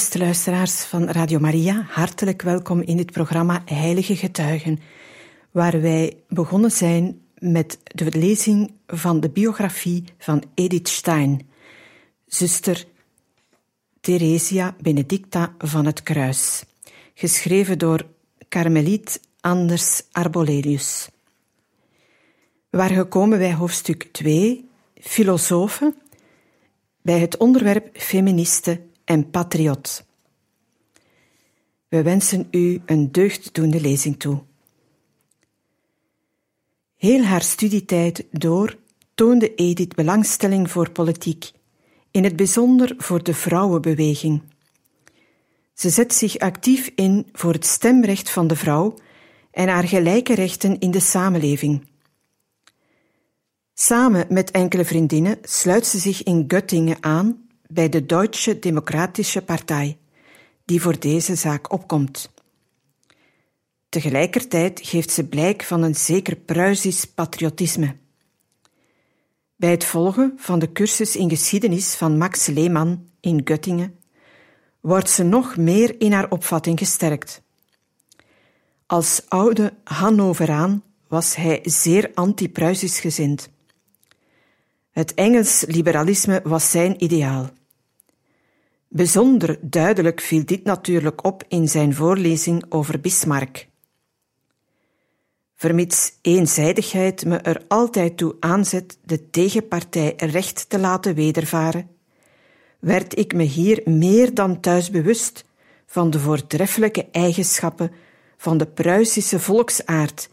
Beste luisteraars van Radio Maria, hartelijk welkom in dit programma Heilige Getuigen, waar wij begonnen zijn met de lezing van de biografie van Edith Stein, zuster Theresia Benedicta van het Kruis, geschreven door Carmeliet Anders Arbolelius. Waren gekomen bij hoofdstuk 2, filosofen, bij het onderwerp feministen en patriot. We wensen u een deugddoende lezing toe. Heel haar studietijd door toonde Edith belangstelling voor politiek, in het bijzonder voor de vrouwenbeweging. Ze zet zich actief in voor het stemrecht van de vrouw en haar gelijke rechten in de samenleving. Samen met enkele vriendinnen sluit ze zich in Göttingen aan bij de Duitse Democratische Partij, die voor deze zaak opkomt. Tegelijkertijd geeft ze blijk van een zeker Pruisisch patriotisme. Bij het volgen van de cursus in geschiedenis van Max Lehmann in Göttingen wordt ze nog meer in haar opvatting gesterkt. Als oude Hannoveraan was hij zeer anti-Pruisisch gezind. Het Engels liberalisme was zijn ideaal. Bijzonder duidelijk viel dit natuurlijk op in zijn voorlezing over Bismarck. Vermits eenzijdigheid me er altijd toe aanzet de tegenpartij recht te laten wedervaren, werd ik me hier meer dan thuis bewust van de voortreffelijke eigenschappen van de Pruisische volksaard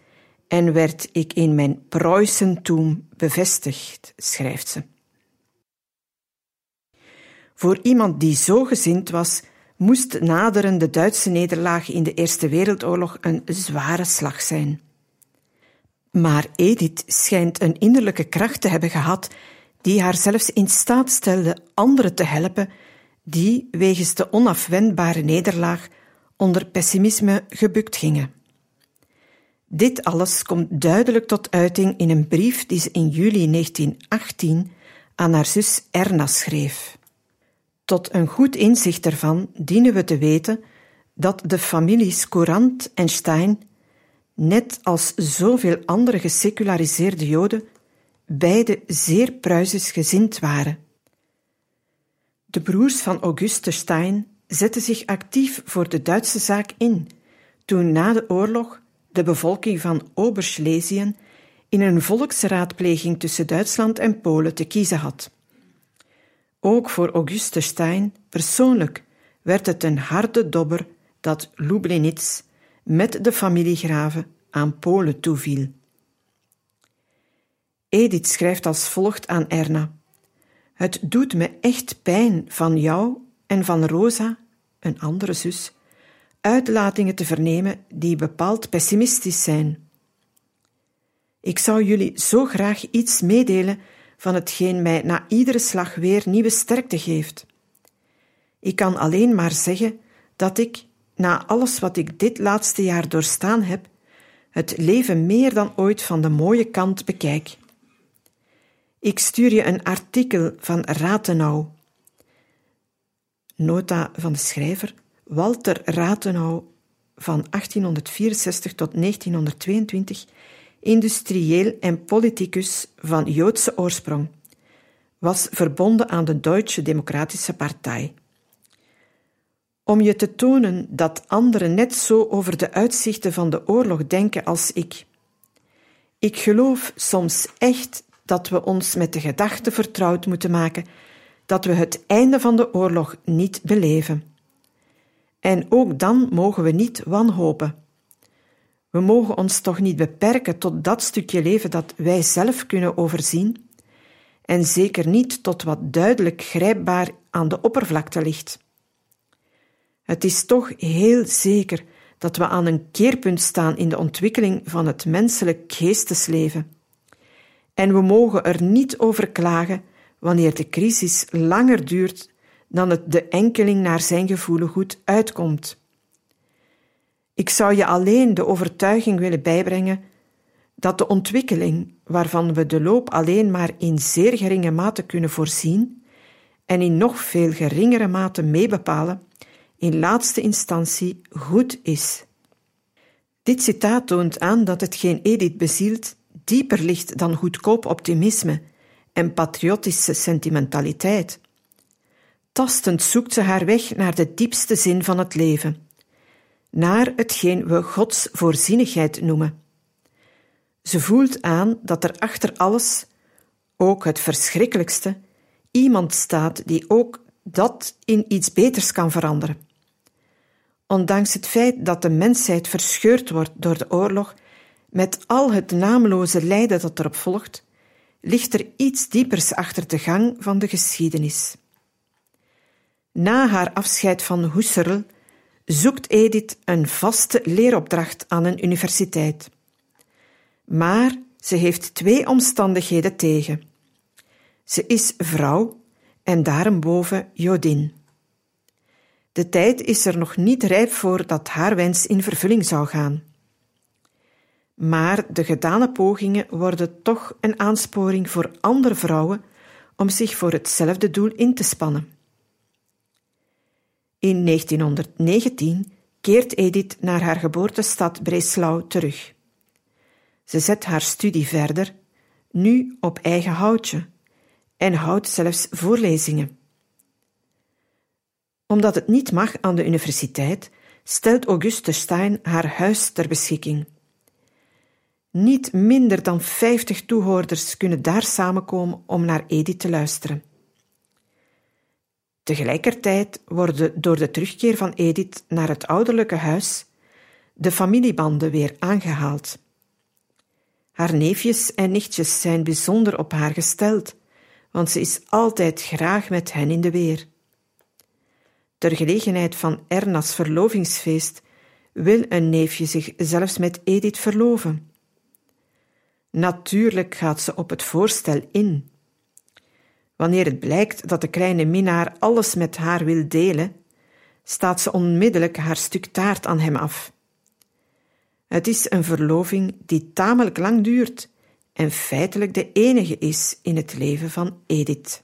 en werd ik in mijn Preußentum bevestigd, schrijft ze. Voor iemand die zo gezind was, moest naderen de Duitse nederlaag in de Eerste Wereldoorlog een zware slag zijn. Maar Edith schijnt een innerlijke kracht te hebben gehad die haar zelfs in staat stelde anderen te helpen die wegens de onafwendbare nederlaag onder pessimisme gebukt gingen. Dit alles komt duidelijk tot uiting in een brief die ze in juli 1918 aan haar zus Erna schreef. Tot een goed inzicht ervan dienen we te weten dat de families Courant en Stein, net als zoveel andere geseculariseerde Joden, beide zeer Pruisisch gezind waren. De broers van Auguste Stein zetten zich actief voor de Duitse zaak in, toen na de oorlog de bevolking van Oberschlesien in een volksraadpleging tussen Duitsland en Polen te kiezen had. Ook voor Auguste Stein persoonlijk werd het een harde dobber dat Lublinitz met de familiegraven aan Polen toeviel. Edith schrijft als volgt aan Erna: Het doet me echt pijn van jou en van Rosa, een andere zus, uitlatingen te vernemen die bepaald pessimistisch zijn. Ik zou jullie zo graag iets meedelen van hetgeen mij na iedere slag weer nieuwe sterkte geeft. Ik kan alleen maar zeggen dat ik, na alles wat ik dit laatste jaar doorstaan heb, het leven meer dan ooit van de mooie kant bekijk. Ik stuur je een artikel van Ratenau. Nota van de schrijver Walter Ratenau van 1864 tot 1922 industrieel en politicus van Joodse oorsprong, was verbonden aan de Duitse Democratische Partij. Om je te tonen dat anderen net zo over de uitzichten van de oorlog denken als ik. Ik geloof soms echt dat we ons met de gedachte vertrouwd moeten maken dat we het einde van de oorlog niet beleven. En ook dan mogen we niet wanhopen. We mogen ons toch niet beperken tot dat stukje leven dat wij zelf kunnen overzien, en zeker niet tot wat duidelijk grijpbaar aan de oppervlakte ligt. Het is toch heel zeker dat we aan een keerpunt staan in de ontwikkeling van het menselijk geestesleven. En we mogen er niet over klagen wanneer de crisis langer duurt dan het de enkeling naar zijn gevoelen goed uitkomt. Ik zou je alleen de overtuiging willen bijbrengen dat de ontwikkeling, waarvan we de loop alleen maar in zeer geringe mate kunnen voorzien en in nog veel geringere mate meebepalen, in laatste instantie goed is. Dit citaat toont aan dat hetgeen Edith bezielt dieper ligt dan goedkoop optimisme en patriotische sentimentaliteit. Tastend zoekt ze haar weg naar de diepste zin van het leven, naar hetgeen we Gods voorzienigheid noemen. Ze voelt aan dat er achter alles, ook het verschrikkelijkste, iemand staat die ook dat in iets beters kan veranderen. Ondanks het feit dat de mensheid verscheurd wordt door de oorlog, met al het naamloze lijden dat erop volgt, ligt er iets diepers achter de gang van de geschiedenis. Na haar afscheid van Husserl zoekt Edith een vaste leeropdracht aan een universiteit. Maar ze heeft twee omstandigheden tegen. Ze is vrouw en daarboven Jodin. De tijd is er nog niet rijp voor dat haar wens in vervulling zou gaan. Maar de gedane pogingen worden toch een aansporing voor andere vrouwen om zich voor hetzelfde doel in te spannen. In 1919 keert Edith naar haar geboortestad Breslau terug. Ze zet haar studie verder, nu op eigen houtje, en houdt zelfs voorlezingen. Omdat het niet mag aan de universiteit, stelt Auguste Stein haar huis ter beschikking. Niet minder dan vijftig toehoorders kunnen daar samenkomen om naar Edith te luisteren. Tegelijkertijd worden door de terugkeer van Edith naar het ouderlijke huis de familiebanden weer aangehaald. Haar neefjes en nichtjes zijn bijzonder op haar gesteld, want ze is altijd graag met hen in de weer. Ter gelegenheid van Erna's verlovingsfeest wil een neefje zich zelfs met Edith verloven. Natuurlijk gaat ze op het voorstel in. Wanneer het blijkt dat de kleine minnaar alles met haar wil delen, staat ze onmiddellijk haar stuk taart aan hem af. Het is een verloving die tamelijk lang duurt en feitelijk de enige is in het leven van Edith.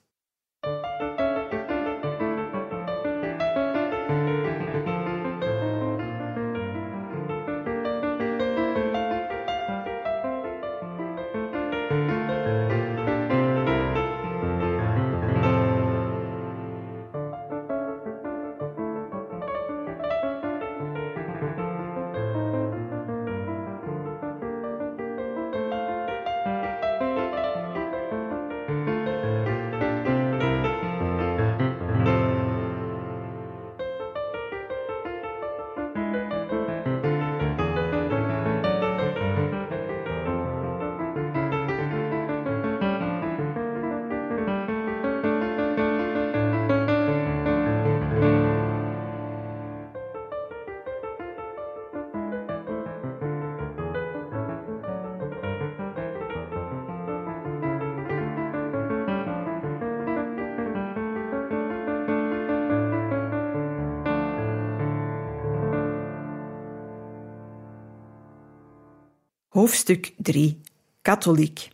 Hoofdstuk 3 Katholiek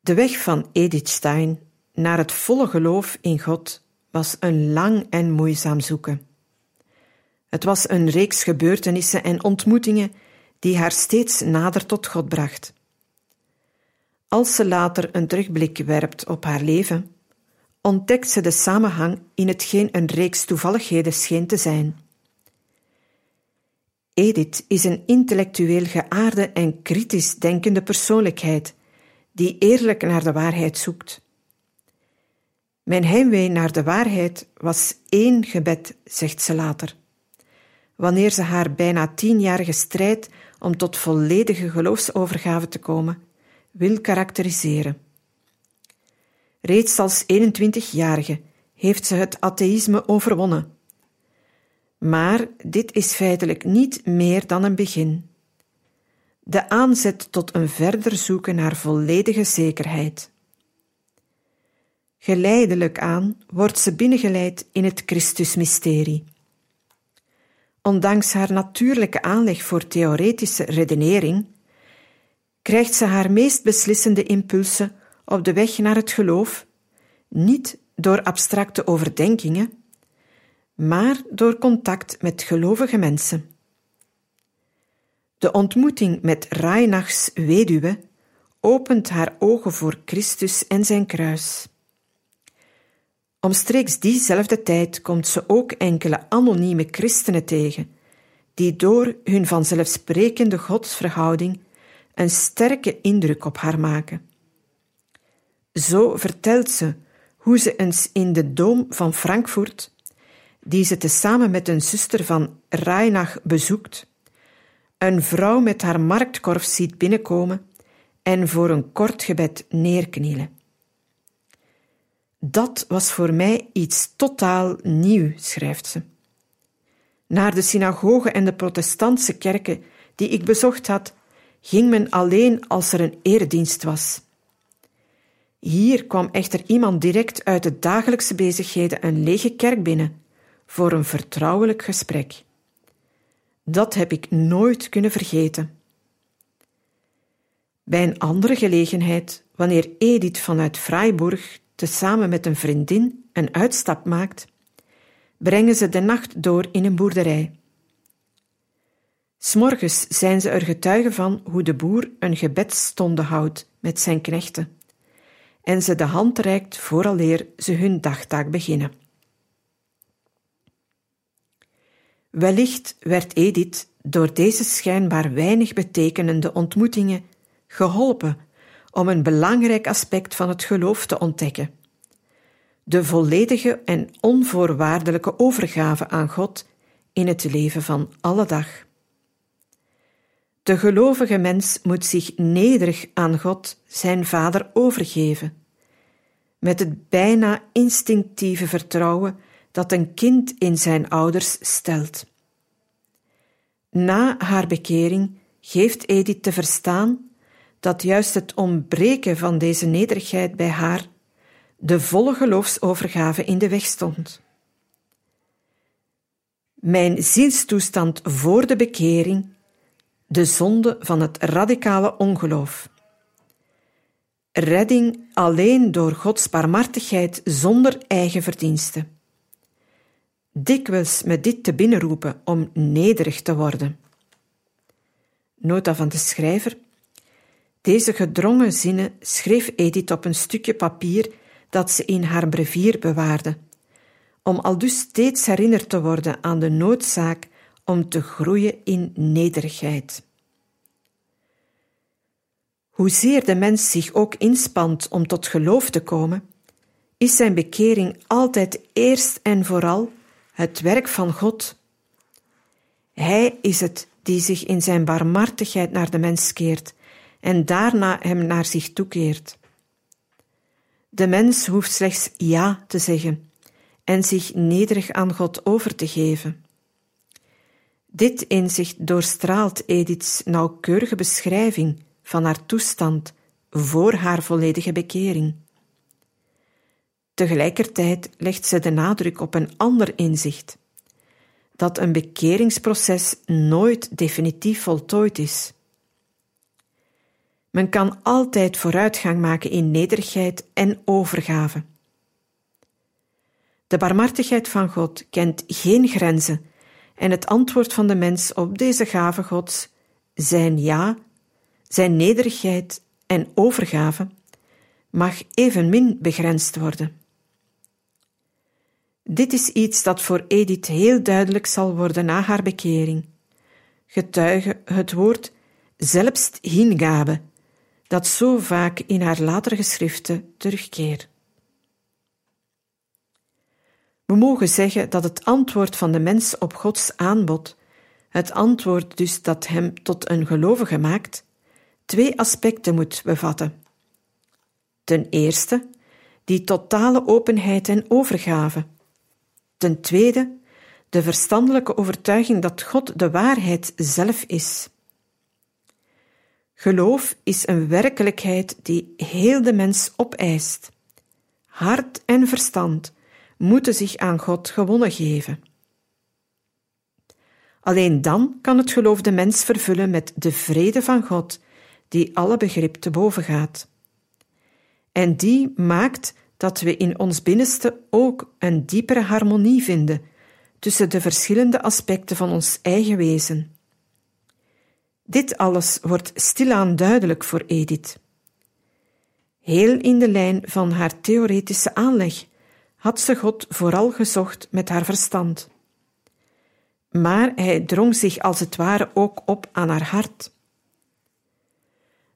De weg van Edith Stein naar het volle geloof in God was een lang en moeizaam zoeken. Het was een reeks gebeurtenissen en ontmoetingen die haar steeds nader tot God bracht. Als ze later een terugblik werpt op haar leven, ontdekt ze de samenhang in hetgeen een reeks toevalligheden scheen te zijn. Edith is een intellectueel geaarde en kritisch denkende persoonlijkheid die eerlijk naar de waarheid zoekt. Mijn heimwee naar de waarheid was één gebed, zegt ze later. wanneer ze haar bijna tienjarige strijd om tot volledige geloofsovergave te komen, wil karakteriseren. Reeds als 21-jarige heeft ze het atheïsme overwonnen. Maar dit is feitelijk niet meer dan een begin. De aanzet tot een verder zoeken naar volledige zekerheid. Geleidelijk aan wordt ze binnengeleid in het Christusmysterie. Ondanks haar natuurlijke aanleg voor theoretische redenering, krijgt ze haar meest beslissende impulsen op de weg naar het geloof niet door abstracte overdenkingen, maar door contact met gelovige mensen. De ontmoeting met Reinachs weduwe opent haar ogen voor Christus en zijn kruis. Omstreeks diezelfde tijd komt ze ook enkele anonieme christenen tegen, die door hun vanzelfsprekende godsverhouding een sterke indruk op haar maken. Zo vertelt ze hoe ze eens in de Dom van Frankfurt, die ze tezamen met een zuster van Reinach bezoekt, een vrouw met haar marktkorf ziet binnenkomen en voor een kort gebed neerknielen. Dat was voor mij iets totaal nieuw, schrijft ze. Naar de synagogen en de protestantse kerken die ik bezocht had, ging men alleen als er een eredienst was. Hier kwam echter iemand direct uit de dagelijkse bezigheden een lege kerk binnen voor een vertrouwelijk gesprek. Dat heb ik nooit kunnen vergeten. Bij een andere gelegenheid, wanneer Edith vanuit Freiburg tezamen met een vriendin een uitstap maakt, brengen ze de nacht door in een boerderij. S'morgens zijn ze er getuigen van hoe de boer een gebedstonde houdt met zijn knechten en ze de hand reikt vooraleer ze hun dagtaak beginnen. Wellicht werd Edith door deze schijnbaar weinig betekenende ontmoetingen geholpen om een belangrijk aspect van het geloof te ontdekken. De volledige en onvoorwaardelijke overgave aan God in het leven van alle dag. De gelovige mens moet zich nederig aan God, zijn Vader, overgeven, met het bijna instinctieve vertrouwen dat een kind in zijn ouders stelt. Na haar bekering geeft Edith te verstaan dat juist het ontbreken van deze nederigheid bij haar de volle geloofsovergave in de weg stond. Mijn zielstoestand voor de bekering, de zonde van het radicale ongeloof. Redding alleen door Gods barmhartigheid zonder eigen verdienste. Dikwijls met dit te binnenroepen om nederig te worden. Nota van de schrijver. Deze gedrongen zinnen schreef Edith op een stukje papier dat ze in haar brevier bewaarde, om aldus steeds herinnerd te worden aan de noodzaak om te groeien in nederigheid. Hoezeer de mens zich ook inspant om tot geloof te komen, is zijn bekering altijd eerst en vooral het werk van God. Hij is het die zich in zijn barmhartigheid naar de mens keert en daarna hem naar zich toekeert. De mens hoeft slechts ja te zeggen en zich nederig aan God over te geven. Dit inzicht doorstraalt Ediths nauwkeurige beschrijving van haar toestand voor haar volledige bekering. Tegelijkertijd legt ze de nadruk op een ander inzicht: dat een bekeringsproces nooit definitief voltooid is. Men kan altijd vooruitgang maken in nederigheid en overgave. De barmhartigheid van God kent geen grenzen en het antwoord van de mens op deze gave Gods, zijn ja, zijn nederigheid en overgave, mag evenmin begrensd worden. Dit is iets dat voor Edith heel duidelijk zal worden na haar bekering. Getuige het woord zelfs hingabe dat zo vaak in haar latere geschriften terugkeert. We mogen zeggen dat het antwoord van de mens op Gods aanbod het antwoord dus dat hem tot een gelovige maakt, twee aspecten moet bevatten. Ten eerste, die totale openheid en overgave. Ten tweede, de verstandelijke overtuiging dat God de waarheid zelf is. Geloof is een werkelijkheid die heel de mens opeist. Hart en verstand moeten zich aan God gewonnen geven. Alleen dan kan het geloof de mens vervullen met de vrede van God, die alle begrip te boven gaat. En die maakt dat we in ons binnenste ook een diepere harmonie vinden tussen de verschillende aspecten van ons eigen wezen. Dit alles wordt stilaan duidelijk voor Edith. Heel in de lijn van haar theoretische aanleg had ze God vooral gezocht met haar verstand. Maar hij drong zich als het ware ook op aan haar hart.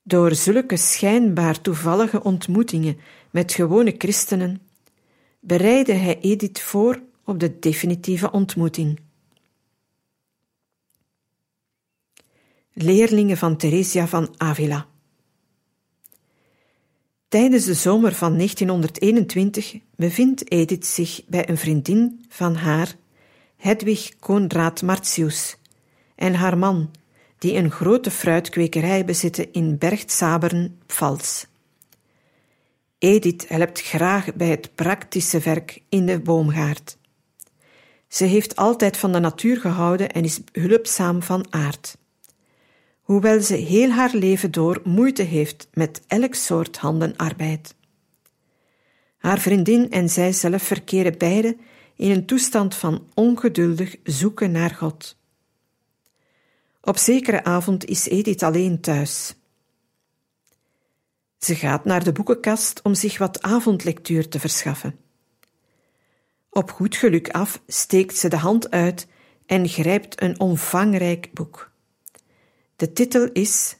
Door zulke schijnbaar toevallige ontmoetingen met gewone christenen bereidde hij Edith voor op de definitieve ontmoeting. Leerlingen van Theresia van Avila. Tijdens de zomer van 1921 bevindt Edith zich bij een vriendin van haar, Hedwig Konrad Martius, en haar man, die een grote fruitkwekerij bezitten in Bergtsabern, Pfalz. Edith helpt graag bij het praktische werk in de boomgaard. Ze heeft altijd van de natuur gehouden en is hulpzaam van aard. Hoewel ze heel haar leven door moeite heeft met elk soort handenarbeid. Haar vriendin en zij zelf verkeren beide in een toestand van ongeduldig zoeken naar God. Op zekere avond is Edith alleen thuis. Ze gaat naar de boekenkast om zich wat avondlectuur te verschaffen. Op goed geluk af steekt ze de hand uit en grijpt een omvangrijk boek. De titel is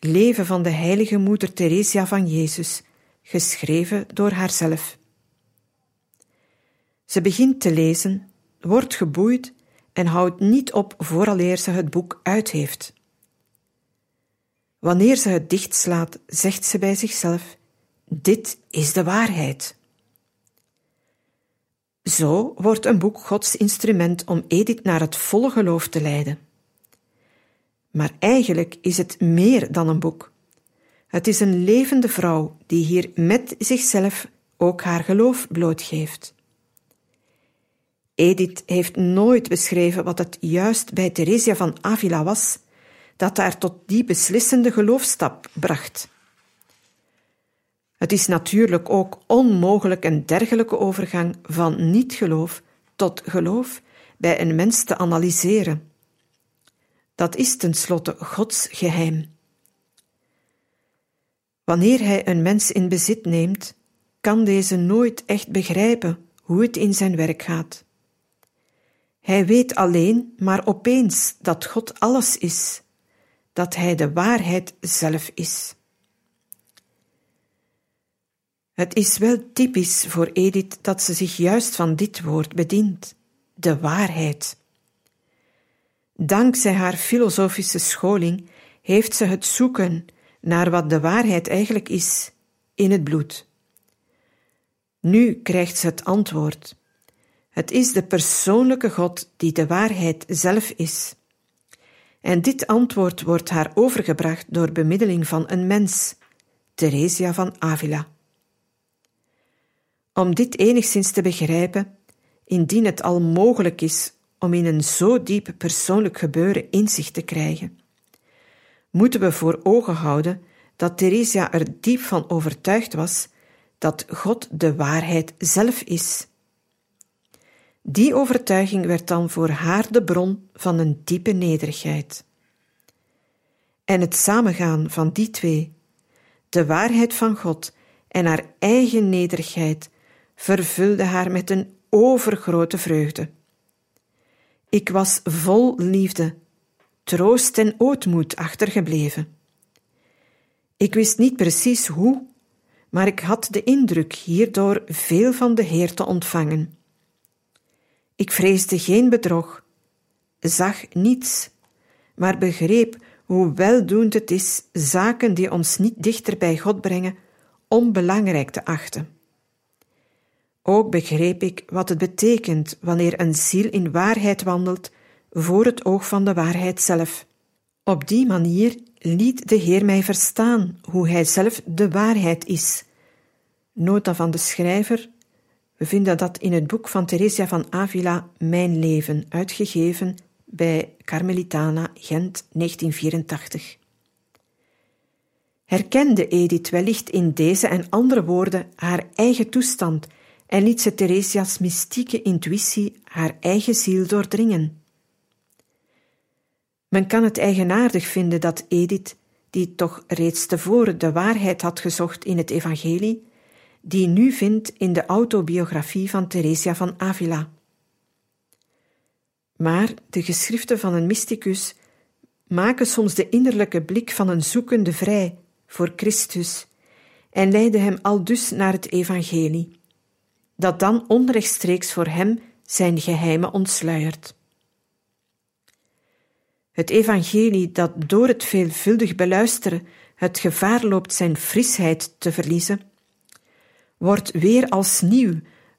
Leven van de heilige moeder Theresia van Jezus, geschreven door haarzelf. Ze begint te lezen, wordt geboeid en houdt niet op vooraleer ze het boek uit heeft. Wanneer ze het dichtslaat, zegt ze bij zichzelf: Dit is de waarheid. Zo wordt een boek Gods instrument om Edith naar het volle geloof te leiden. Maar eigenlijk is het meer dan een boek. Het is een levende vrouw die hier met zichzelf ook haar geloof blootgeeft. Edith heeft nooit beschreven wat het juist bij Theresia van Avila was dat haar tot die beslissende geloofstap bracht. Het is natuurlijk ook onmogelijk een dergelijke overgang van niet-geloof tot geloof bij een mens te analyseren. Dat is tenslotte Gods geheim. Wanneer Hij een mens in bezit neemt, kan deze nooit echt begrijpen hoe het in zijn werk gaat. Hij weet alleen maar opeens dat God alles is, dat Hij de waarheid zelf is. Het is wel typisch voor Edith dat ze zich juist van dit woord bedient, de waarheid. Dankzij haar filosofische scholing heeft ze het zoeken naar wat de waarheid eigenlijk is in het bloed. Nu krijgt ze het antwoord. Het is de persoonlijke God die de waarheid zelf is. En dit antwoord wordt haar overgebracht door bemiddeling van een mens, Theresia van Avila. Om dit enigszins te begrijpen, indien het al mogelijk is om in een zo diep persoonlijk gebeuren inzicht te krijgen, moeten we voor ogen houden dat Theresia er diep van overtuigd was dat God de waarheid zelf is. Die overtuiging werd dan voor haar de bron van een diepe nederigheid. En het samengaan van die twee, de waarheid van God en haar eigen nederigheid, vervulde haar met een overgrote vreugde. Ik was vol liefde, troost en ootmoed achtergebleven. Ik wist niet precies hoe, maar ik had de indruk hierdoor veel van de Heer te ontvangen. Ik vreesde geen bedrog, zag niets, maar begreep hoe weldoend het is zaken die ons niet dichter bij God brengen, onbelangrijk te achten. Ook begreep ik wat het betekent wanneer een ziel in waarheid wandelt voor het oog van de waarheid zelf. Op die manier liet de Heer mij verstaan hoe Hij zelf de waarheid is. Nota van de schrijver. We vinden dat in het boek van Theresia van Avila, Mijn leven, uitgegeven bij Carmelitana, Gent, 1984. Herkende Edith wellicht in deze en andere woorden haar eigen toestand en liet ze Theresia's mystieke intuïtie haar eigen ziel doordringen. Men kan het eigenaardig vinden dat Edith, die toch reeds tevoren de waarheid had gezocht in het evangelie, die nu vindt in de autobiografie van Theresia van Avila. Maar de geschriften van een mysticus maken soms de innerlijke blik van een zoekende vrij voor Christus en leiden hem al dus naar het evangelie, dat dan onrechtstreeks voor hem zijn geheimen ontsluiert. Het evangelie dat door het veelvuldig beluisteren het gevaar loopt zijn frisheid te verliezen, wordt weer als nieuw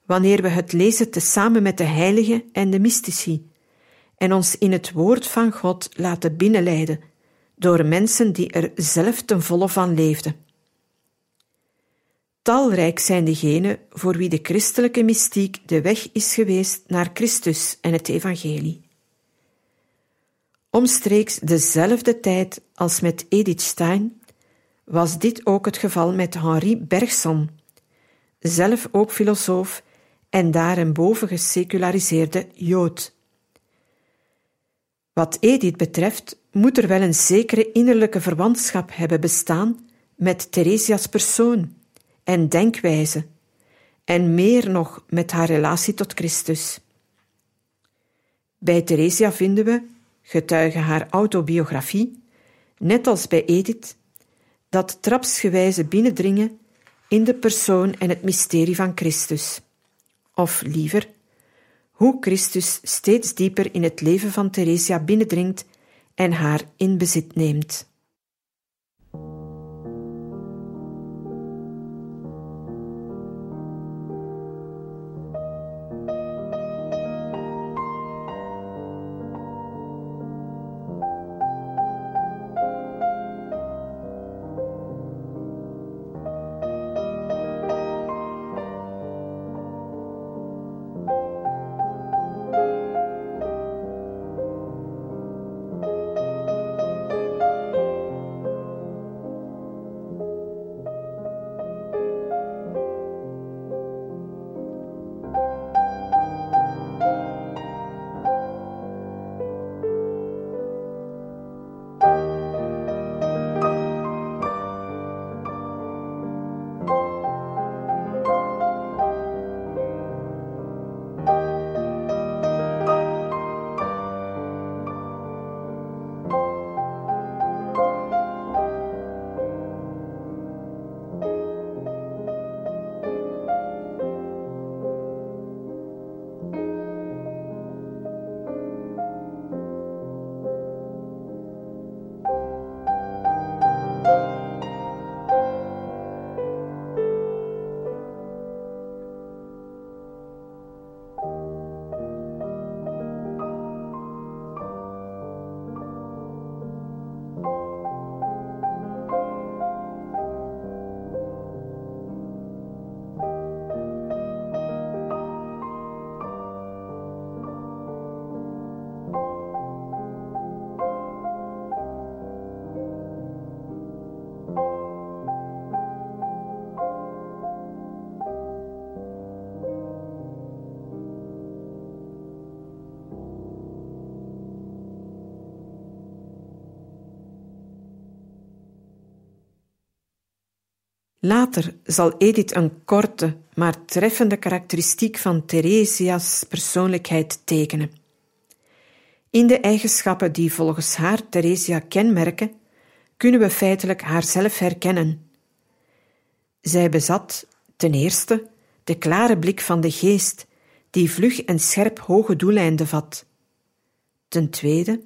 wanneer we het lezen tezamen met de heiligen en de mystici en ons in het woord van God laten binnenleiden door mensen die er zelf ten volle van leefden. Talrijk zijn degenen voor wie de christelijke mystiek de weg is geweest naar Christus en het evangelie. Omstreeks dezelfde tijd als met Edith Stein was dit ook het geval met Henri Bergson, zelf ook filosoof en daarenboven geseculariseerde Jood. Wat Edith betreft moet er wel een zekere innerlijke verwantschap hebben bestaan met Theresias persoon en denkwijze, en meer nog met haar relatie tot Christus. Bij Theresia vinden we getuige haar autobiografie, net als bij Edith, dat trapsgewijze binnendringen in de persoon en het mysterie van Christus. Of liever, hoe Christus steeds dieper in het leven van Theresia binnendringt en haar in bezit neemt. Later zal Edith een korte, maar treffende karakteristiek van Theresia's persoonlijkheid tekenen. In de eigenschappen die volgens haar Theresia kenmerken, kunnen we feitelijk haarzelf herkennen. Zij bezat, ten eerste, de klare blik van de geest, die vlug en scherp hoge doeleinden vat. Ten tweede,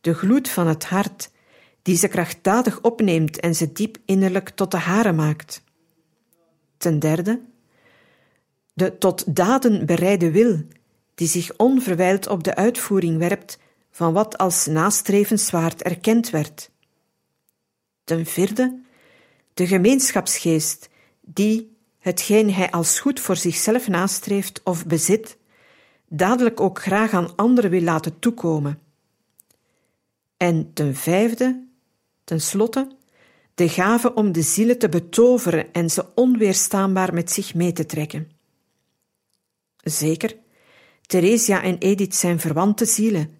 de gloed van het hart, die ze krachtdadig opneemt en ze diep innerlijk tot de hare maakt. Ten derde, de tot daden bereide wil, die zich onverwijld op de uitvoering werpt van wat als nastrevenswaard erkend werd. Ten vierde, de gemeenschapsgeest, die hetgeen hij als goed voor zichzelf nastreeft of bezit, dadelijk ook graag aan anderen wil laten toekomen. En ten vijfde, ten slotte, de gave om de zielen te betoveren en ze onweerstaanbaar met zich mee te trekken. Zeker, Theresia en Edith zijn verwante zielen.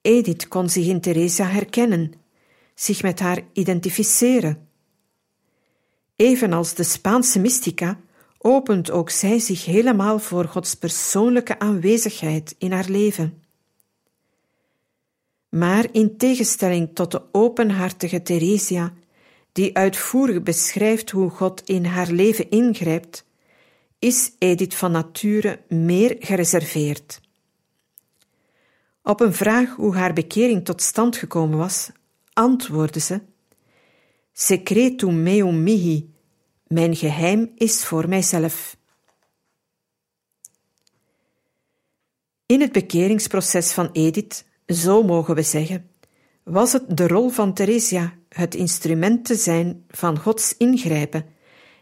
Edith kon zich in Theresia herkennen, zich met haar identificeren. Evenals de Spaanse mystica opent ook zij zich helemaal voor Gods persoonlijke aanwezigheid in haar leven. Maar in tegenstelling tot de openhartige Theresia, die uitvoerig beschrijft hoe God in haar leven ingrijpt, is Edith van nature meer gereserveerd. Op een vraag hoe haar bekering tot stand gekomen was, antwoordde ze: Secretum meum mihi, mijn geheim is voor mijzelf. In het bekeringsproces van Edith, zo mogen we zeggen, was het de rol van Theresia het instrument te zijn van Gods ingrijpen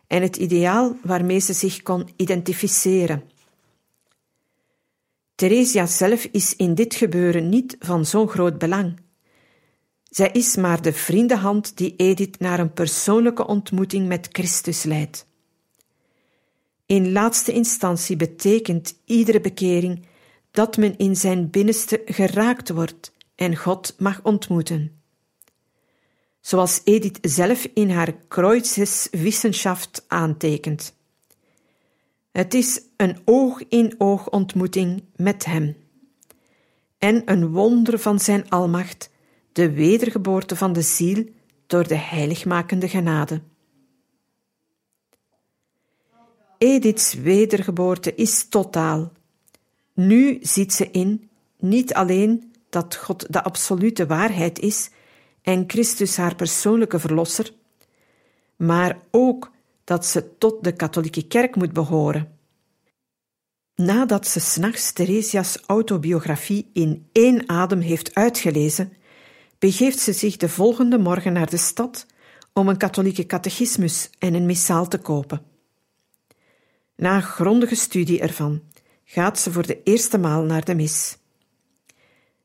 en het ideaal waarmee ze zich kon identificeren. Theresia zelf is in dit gebeuren niet van zo'n groot belang. Zij is maar de vriendenhand die Edith naar een persoonlijke ontmoeting met Christus leidt. In laatste instantie betekent iedere bekering dat men in zijn binnenste geraakt wordt en God mag ontmoeten zoals Edith zelf in haar Kreuzeswissenschaft aantekent. Het is een oog-in-oog ontmoeting met Hem. En een wonder van Zijn almacht, de wedergeboorte van de ziel door de heiligmakende genade. Ediths wedergeboorte is totaal. Nu ziet ze in niet alleen dat God de absolute waarheid is, en Christus haar persoonlijke verlosser, maar ook dat ze tot de katholieke kerk moet behoren. Nadat ze s'nachts Theresias autobiografie in één adem heeft uitgelezen, begeeft ze zich de volgende morgen naar de stad om een katholieke catechismus en een missaal te kopen. Na grondige studie ervan gaat ze voor de eerste maal naar de mis.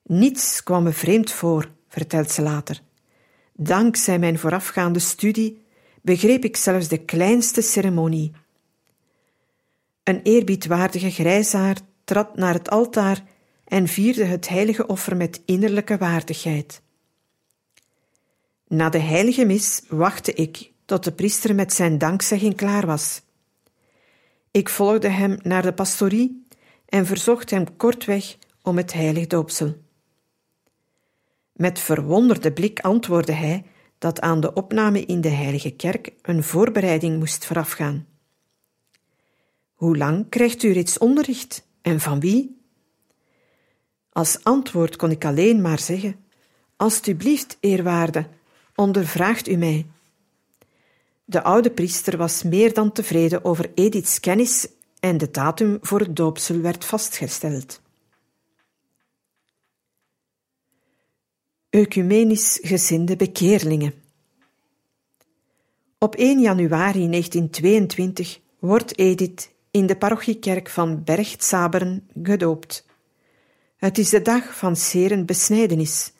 Niets kwam me vreemd voor, vertelt ze later. Dankzij mijn voorafgaande studie begreep ik zelfs de kleinste ceremonie. Een eerbiedwaardige grijsaard trad naar het altaar en vierde het heilige offer met innerlijke waardigheid. Na de heilige mis wachtte ik tot de priester met zijn dankzegging klaar was. Ik volgde hem naar de pastorie en verzocht hem kortweg om het heilig doopsel. Met verwonderde blik antwoordde hij dat aan de opname in de Heilige Kerk een voorbereiding moest voorafgaan. Hoe lang krijgt u reeds onderricht en van wie? Als antwoord kon ik alleen maar zeggen: Alsjeblieft, eerwaarde, ondervraagt u mij. De oude priester was meer dan tevreden over Ediths kennis en de datum voor het doopsel werd vastgesteld. Ecumenisch gezinde bekeerlingen. Op 1 januari 1922 wordt Edith in de parochiekerk van Bergtzabern gedoopt. Het is de dag van Seren besnijdenis,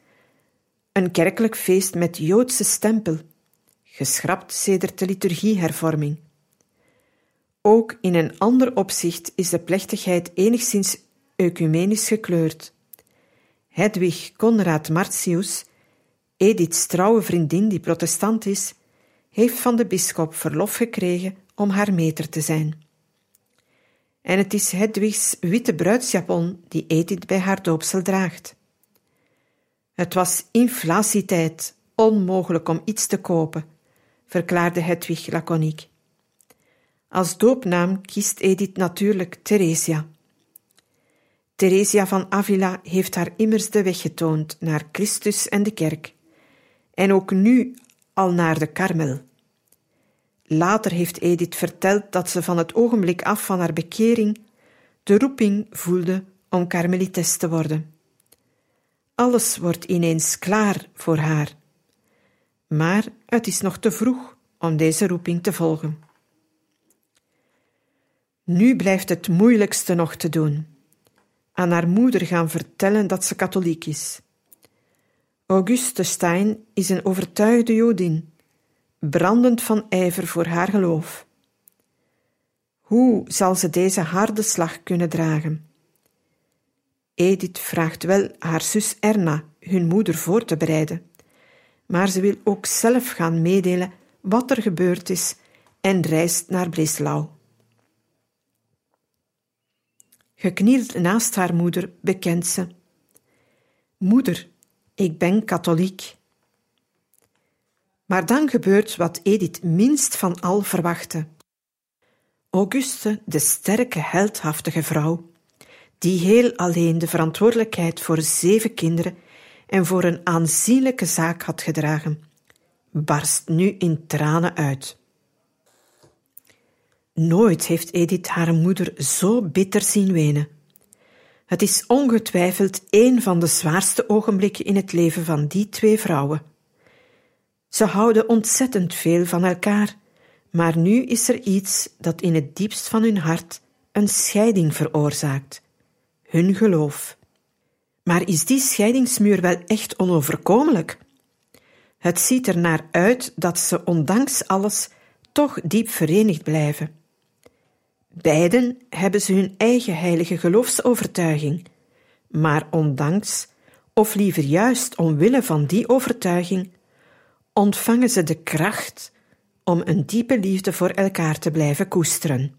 een kerkelijk feest met Joodse stempel, geschrapt sedert de liturgiehervorming. Ook in een ander opzicht is de plechtigheid enigszins ecumenisch gekleurd. Hedwig Conrad Martius, Edith's trouwe vriendin die protestant is, heeft van de bisschop verlof gekregen om haar meter te zijn. En het is Hedwigs witte bruidsjapon die Edith bij haar doopsel draagt. Het was inflatietijd, onmogelijk om iets te kopen, verklaarde Hedwig laconiek. Als doopnaam kiest Edith natuurlijk Theresia. Theresia van Avila heeft haar immers de weg getoond naar Christus en de kerk, en ook nu al naar de Karmel. Later heeft Edith verteld dat ze van het ogenblik af van haar bekering de roeping voelde om karmelites te worden. Alles wordt ineens klaar voor haar. Maar het is nog te vroeg om deze roeping te volgen. Nu blijft het moeilijkste nog te doen: aan haar moeder gaan vertellen dat ze katholiek is. Auguste Stein is een overtuigde Jodin, brandend van ijver voor haar geloof. Hoe zal ze deze harde slag kunnen dragen? Edith vraagt wel haar zus Erna hun moeder voor te bereiden, maar ze wil ook zelf gaan meedelen wat er gebeurd is en reist naar Breslau. Geknield naast haar moeder bekent ze: Moeder, ik ben katholiek. Maar dan gebeurt wat Edith minst van al verwachtte. Auguste, de sterke, heldhaftige vrouw, die heel alleen de verantwoordelijkheid voor zeven kinderen en voor een aanzienlijke zaak had gedragen, barst nu in tranen uit. Nooit heeft Edith haar moeder zo bitter zien wenen. Het is ongetwijfeld een van de zwaarste ogenblikken in het leven van die twee vrouwen. Ze houden ontzettend veel van elkaar, maar nu is er iets dat in het diepst van hun hart een scheiding veroorzaakt: hun geloof. Maar is die scheidingsmuur wel echt onoverkomelijk? Het ziet er naar uit dat ze ondanks alles toch diep verenigd blijven. Beiden hebben ze hun eigen heilige geloofsovertuiging, maar ondanks, of liever juist omwille van die overtuiging, ontvangen ze de kracht om een diepe liefde voor elkaar te blijven koesteren.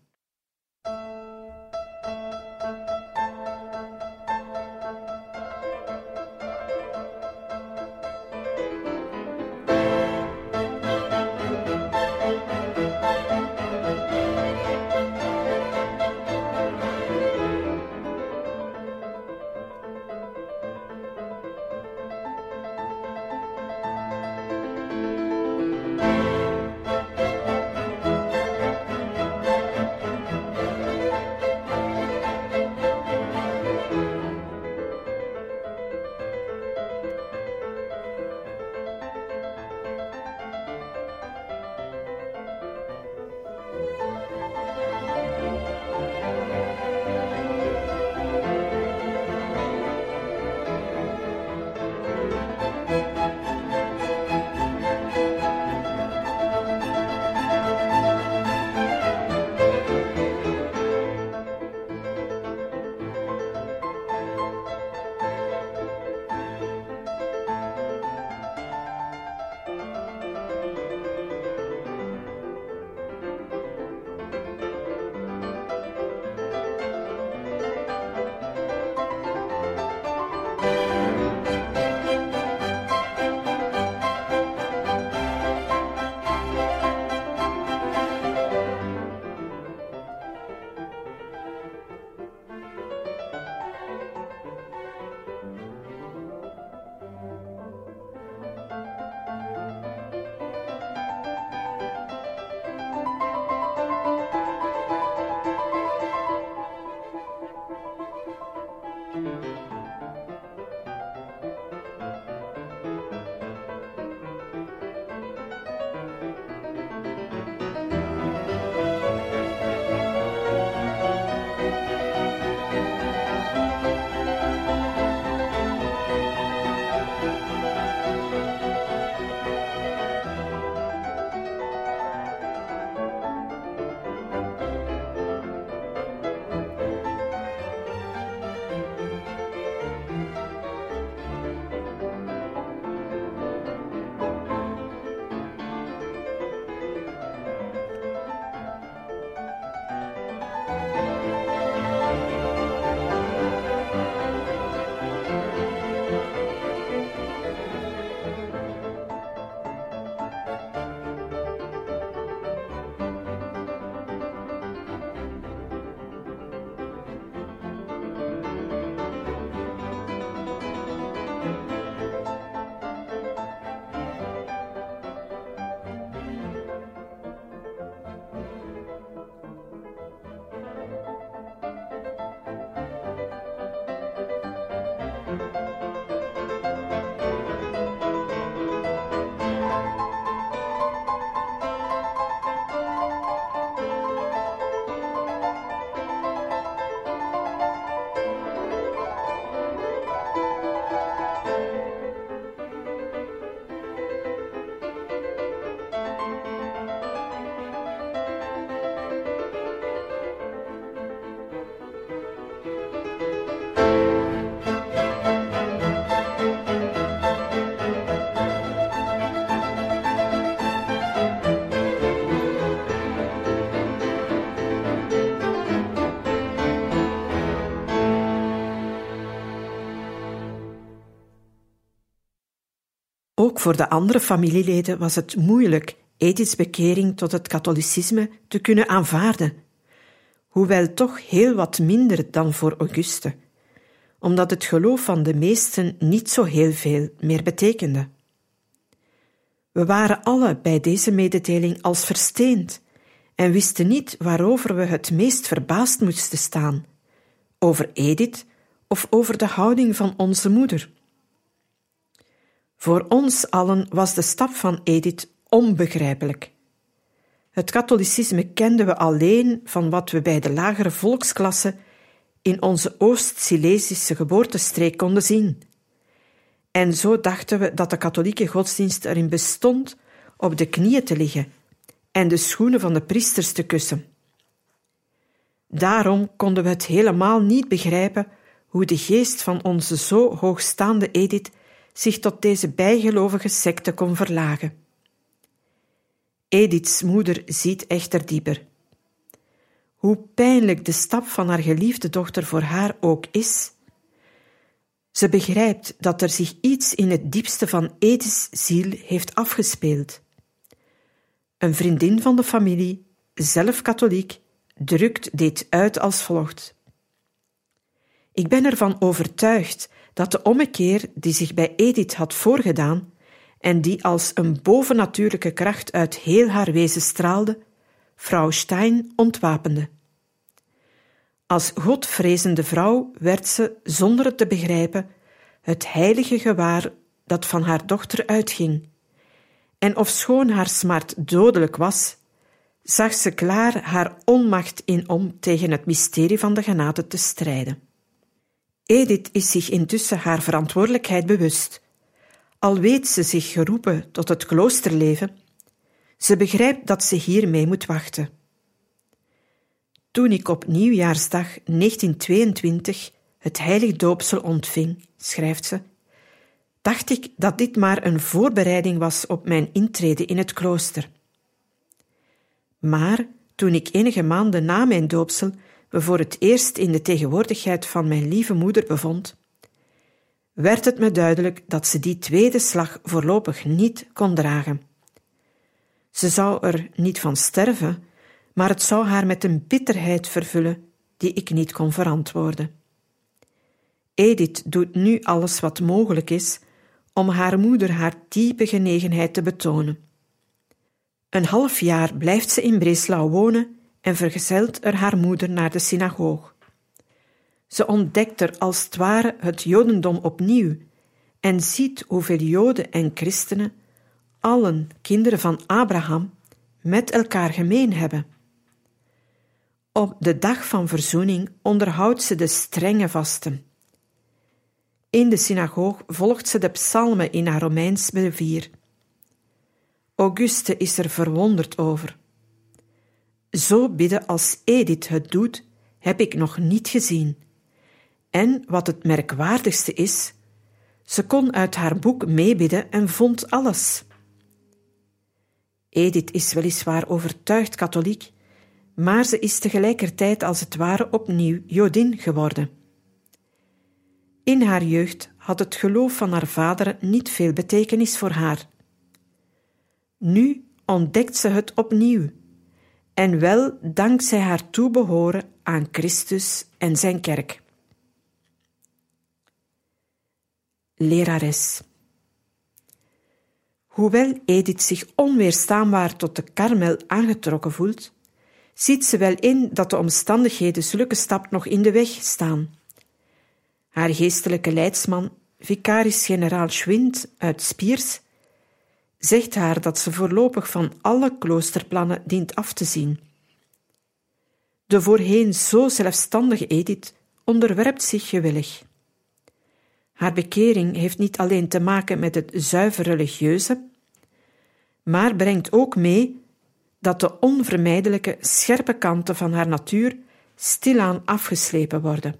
Ook voor de andere familieleden was het moeilijk Ediths bekering tot het katholicisme te kunnen aanvaarden, hoewel toch heel wat minder dan voor Auguste, omdat het geloof van de meesten niet zo heel veel meer betekende. We waren alle bij deze mededeling als versteend en wisten niet waarover we het meest verbaasd moesten staan: over Edith of over de houding van onze moeder. Voor ons allen was de stap van Edith onbegrijpelijk. Het katholicisme kenden we alleen van wat we bij de lagere volksklasse in onze Oost-Silesische geboortestreek konden zien. En zo dachten we dat de katholieke godsdienst erin bestond op de knieën te liggen en de schoenen van de priesters te kussen. Daarom konden we het helemaal niet begrijpen hoe de geest van onze zo hoogstaande Edith zich tot deze bijgelovige secte kon verlagen. Ediths moeder ziet echter dieper. Hoe pijnlijk de stap van haar geliefde dochter voor haar ook is, ze begrijpt dat er zich iets in het diepste van Ediths ziel heeft afgespeeld. Een vriendin van de familie, zelf katholiek, drukt dit uit als volgt. Ik ben ervan overtuigd dat de ommekeer die zich bij Edith had voorgedaan en die als een bovennatuurlijke kracht uit heel haar wezen straalde, vrouw Stein ontwapende. Als godvrezende vrouw werd ze, zonder het te begrijpen, het heilige gewaar dat van haar dochter uitging. En ofschoon haar smart dodelijk was, zag ze klaar haar onmacht in om tegen het mysterie van de genade te strijden. Edith is zich intussen haar verantwoordelijkheid bewust. Al weet ze zich geroepen tot het kloosterleven, ze begrijpt dat ze hiermee moet wachten. Toen ik op nieuwjaarsdag 1922 het heilig doopsel ontving, schrijft ze, dacht ik dat dit maar een voorbereiding was op mijn intrede in het klooster. Maar toen ik enige maanden na mijn doopsel me voor het eerst in de tegenwoordigheid van mijn lieve moeder bevond, werd het me duidelijk dat ze die tweede slag voorlopig niet kon dragen. Ze zou er niet van sterven, maar het zou haar met een bitterheid vervullen die ik niet kon verantwoorden. Edith doet nu alles wat mogelijk is om haar moeder haar diepe genegenheid te betonen. Een half jaar blijft ze in Breslau wonen en vergezelt er haar moeder naar de synagoog. Ze ontdekt er als het ware het Jodendom opnieuw en ziet hoeveel Joden en christenen, allen kinderen van Abraham, met elkaar gemeen hebben. Op de dag van verzoening onderhoudt ze de strenge vasten. In de synagoog volgt ze de psalmen in haar Romeins brevier. Auguste is er verwonderd over. Zo bidden als Edith het doet, heb ik nog niet gezien. En wat het merkwaardigste is, ze kon uit haar boek meebidden en vond alles. Edith is weliswaar overtuigd katholiek, maar ze is tegelijkertijd als het ware opnieuw Jodin geworden. In haar jeugd had het geloof van haar vader niet veel betekenis voor haar. Nu ontdekt ze het opnieuw, en wel dankzij haar toebehoren aan Christus en zijn kerk. Lerares. Hoewel Edith zich onweerstaanbaar tot de karmel aangetrokken voelt, ziet ze wel in dat de omstandigheden zulke stap nog in de weg staan. Haar geestelijke leidsman, vicaris-generaal Schwind uit Spiers, zegt haar dat ze voorlopig van alle kloosterplannen dient af te zien. De voorheen zo zelfstandige Edith onderwerpt zich gewillig. Haar bekering heeft niet alleen te maken met het zuiver religieuze, maar brengt ook mee dat de onvermijdelijke scherpe kanten van haar natuur stilaan afgeslepen worden.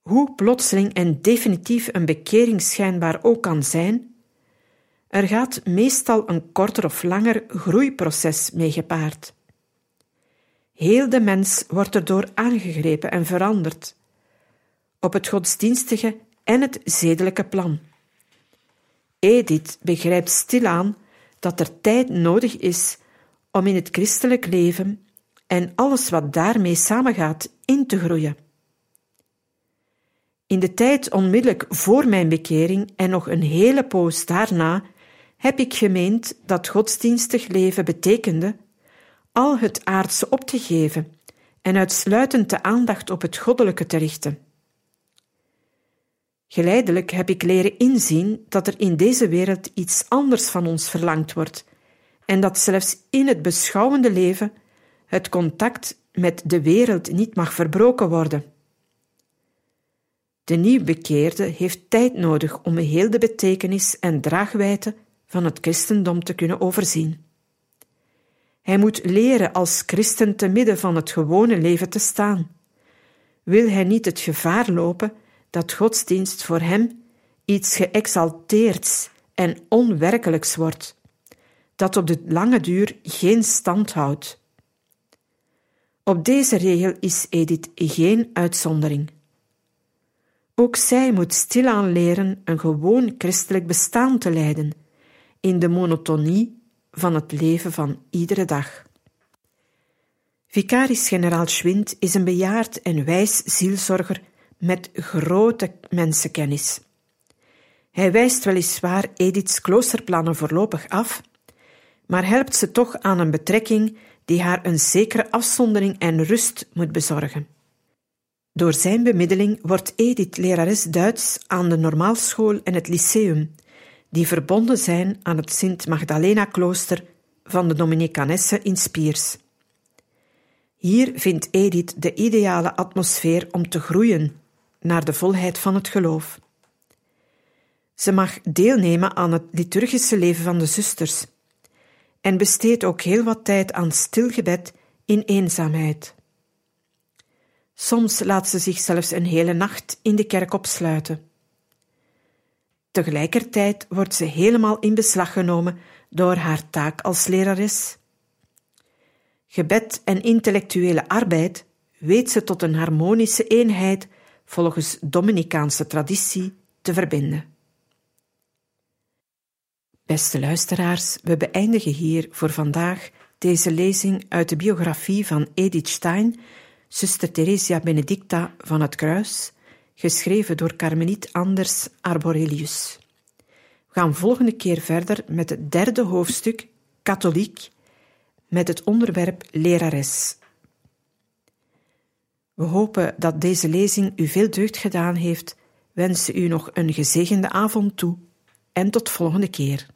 Hoe plotseling en definitief een bekering schijnbaar ook kan zijn, er gaat meestal een korter of langer groeiproces mee gepaard. Heel de mens wordt erdoor aangegrepen en veranderd, op het godsdienstige en het zedelijke plan. Edith begrijpt stilaan dat er tijd nodig is om in het christelijk leven en alles wat daarmee samengaat in te groeien. In de tijd onmiddellijk voor mijn bekering en nog een hele poos daarna heb ik gemeend dat godsdienstig leven betekende al het aardse op te geven en uitsluitend de aandacht op het goddelijke te richten. Geleidelijk heb ik leren inzien dat er in deze wereld iets anders van ons verlangd wordt en dat zelfs in het beschouwende leven het contact met de wereld niet mag verbroken worden. De nieuwbekeerde heeft tijd nodig om heel de betekenis en draagwijte van het christendom te kunnen overzien. Hij moet leren als christen te midden van het gewone leven te staan. Wil hij niet het gevaar lopen dat godsdienst voor hem iets geëxalteerds en onwerkelijks wordt, dat op de lange duur geen stand houdt. Op deze regel is Edith geen uitzondering. Ook zij moet stilaan leren een gewoon christelijk bestaan te leiden, in de monotonie van het leven van iedere dag. Vicaris-generaal Schwind is een bejaard en wijs zielzorger met grote mensenkennis. Hij wijst weliswaar Ediths kloosterplannen voorlopig af, maar helpt ze toch aan een betrekking die haar een zekere afzondering en rust moet bezorgen. Door zijn bemiddeling wordt Edith lerares Duits aan de normaalschool en het lyceum, die verbonden zijn aan het Sint-Magdalena-klooster van de Dominicanessen in Spiers. Hier vindt Edith de ideale atmosfeer om te groeien naar de volheid van het geloof. Ze mag deelnemen aan het liturgische leven van de zusters en besteedt ook heel wat tijd aan stilgebed in eenzaamheid. Soms laat ze zich zelfs een hele nacht in de kerk opsluiten. Tegelijkertijd wordt ze helemaal in beslag genomen door haar taak als lerares. Gebed en intellectuele arbeid weet ze tot een harmonische eenheid volgens Dominicaanse traditie te verbinden. Beste luisteraars, we beëindigen hier voor vandaag deze lezing uit de biografie van Edith Stein, zuster Theresia Benedicta van het Kruis, geschreven door Carmeliet Anders Arborelius. We gaan volgende keer verder met het derde hoofdstuk, Katholiek, met het onderwerp lerares. We hopen dat deze lezing u veel deugd gedaan heeft, wensen u nog een gezegende avond toe en tot volgende keer.